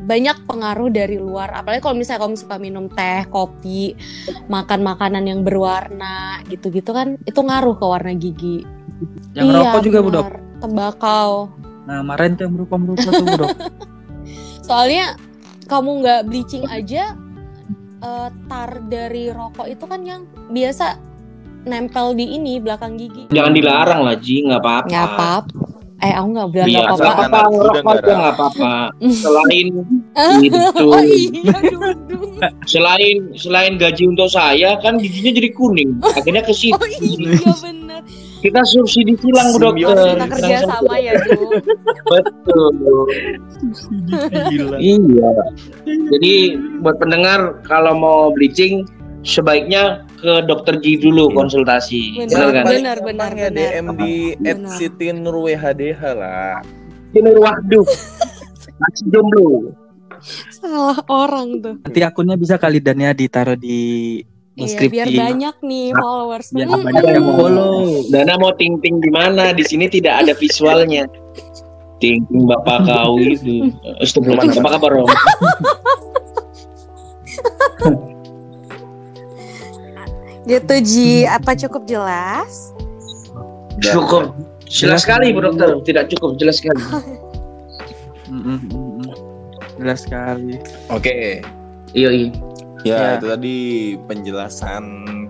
[CLEARS THROAT] banyak pengaruh dari luar. Apalagi kalau misalnya kamu suka minum teh, kopi, makan makanan yang berwarna gitu-gitu kan, itu ngaruh ke warna gigi. Yang rokok juga, Budok. benar. Tembakau. Nah, kemarin tuh yang merupa-merupa tuh, Budok. [LAUGHS] Soalnya kamu nggak bleaching aja, eh, tar dari rokok itu kan yang biasa nempel di ini belakang gigi. Jangan dilarang lah Ji, nggak apa-apa. Nggak apa-apa. Eh, aku nggak bilang nggak nggak apa-apa. ngerokok nggak aja ada. nggak apa-apa. [LAUGHS] Selain itu, Oh iya, selain selain gaji untuk saya kan giginya jadi kuning. Akhirnya ke situ. Oh iya bener. Kita subsidi silang Bu dokter. Kita kerja sama ya, Dung. Betul. Gila. Iya. Jadi buat pendengar kalau mau bleaching sebaiknya ke dokter gigi dulu konsultasi. Benar, Benar kan? benar. benar, benar, ya. DM di Benar. @siti nurwhdh lah. Ini waduh. Masih jomblo. Salah orang tuh. Nanti akunnya bisa kali dan ya ditaruh di Iya, biar banyak nih followers. Biar Mm, banyak yang follow. Dana mau ting ting di mana? Di sini tidak ada visualnya. Ting ting bapak [LAUGHS] kau itu. Astagfirullah. Apa kabar Om? [LAUGHS] Gitu Ji, apa cukup jelas? Cukup. Jelas sekali Bu Dokter. Tidak cukup jelas sekali. [LAUGHS] Mm, mm, mm, mm. Jelas sekali. Oke. Iya iya. Ya, Ya. itu tadi penjelasan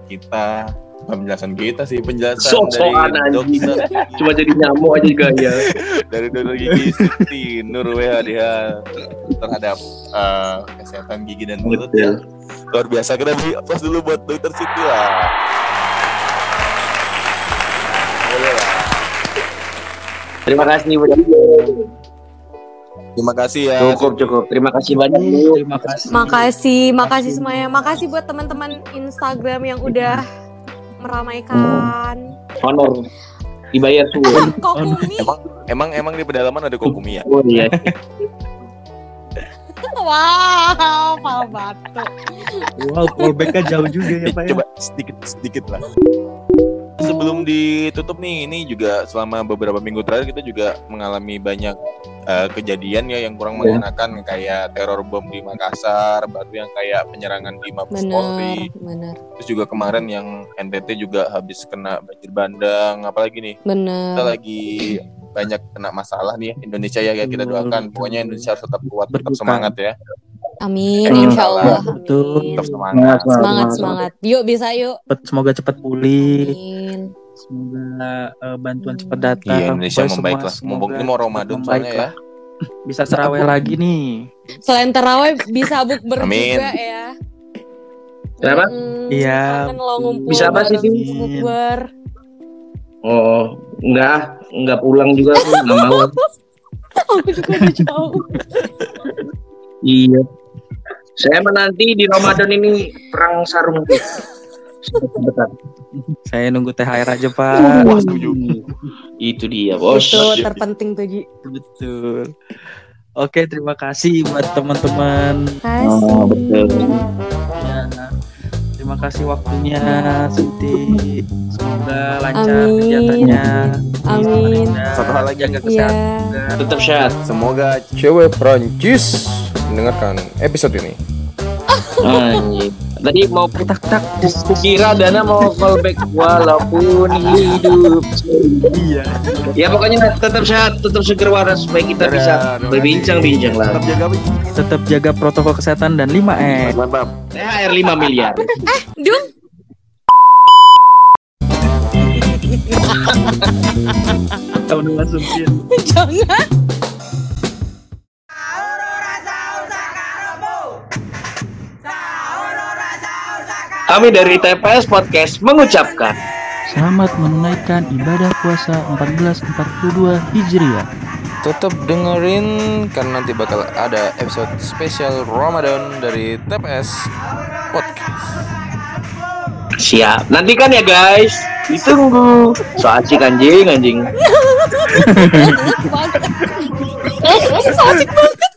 kita penjelasan kita sih penjelasan Sok-sokan dari dokter [LAUGHS] Cuma jadi nyamuk aja gaya. [LAUGHS] dari dokter gigi Siti Nur WHDH terhadap eh, kesehatan gigi dan mulut ya. Luar biasa kita beri aplaus dulu buat dokter Siti lah. Boleh lah. Terima kasih Bu Dokter. Terima kasih ya. Cukup cukup. Terima kasih banyak. Terima kasih. Makasih, makasih semuanya. Makasih buat teman-teman Instagram yang udah meramaikan. Honor. Dibayar tuh. Kok Kumi? Emang emang emang di pedalaman ada kokumi ya? Oh iya. [LAUGHS] Wow, pal batu. Wow, callbacknya jauh juga ya Pak ya. Coba sedikit sedikit lah. Sebelum ditutup nih, ini juga selama beberapa minggu terakhir kita juga mengalami banyak eh, kejadian ya yang kurang Ya. mengenakan kayak teror bom di Makassar, baru yang kayak penyerangan di Mabes Polri, terus juga kemarin yang NTT juga habis kena banjir bandang, apalagi nih? Kita bener. lagi banyak kena masalah nih ya, Indonesia ya, kita doakan. pokoknya Indonesia harus tetap kuat, tetap semangat ya, Amin, Hmm. insya Allah. Betul. Semangat. Semangat, semangat. Yuk, bisa yuk. Cepet- Semoga cepat pulih. Amin. Semoga eh, bantuan Hmm. cepat datang. Iya Indonesia Pokoknya membaik semua lah. Mumpung semoga ini mau Ramadan membaik soalnya ya. lah. [LAUGHS] Bisa terawih lagi nih. Selain terawih bisa bukber Amin. juga ya. Kenapa? Iya. Ngumpul Bisa apa sih, bukber. Oh, enggak, enggak pulang juga aku enggak mau. [LAUGHS] Aku juga udah jauh. Iya. Saya menanti di Ramadan ini perang sarung. Sebentar. Saya nunggu THR aja Pak. Wah, setuju. Itu dia, Bos. Itu terpenting tuh, Ji. Betul. Oke, terima kasih buat teman-teman. Oh, betul. Terima kasih waktunya, Siti. Semoga lancar Amin. kegiatannya. Amin. Satu hal lagi jaga Iya. kesehatan. juga. Tetap sehat. Semoga cewek Prancis mendengarkan episode ini. Anjing. Tadi mau Tak tak. kira Dana mau callback walaupun hidup. Iya. Ya pokoknya tetap sehat, tetap seger waras supaya kita bisa berbincang-bincang lah. Tetap jaga Tetap jaga protokol kesehatan dan 5M. mantap. THR 5 miliar. Dung. Tahun langsung [LAUGHS] Jangan. Kami dari TPS Podcast mengucapkan Selamat menunaikan ibadah puasa 1442 Hijriah. Tetap dengerin karena nanti bakal ada episode spesial Ramadan dari TPS Podcast. siap. Nantikan ya guys. Ditunggu. So asik anjing anjing. So asik banget.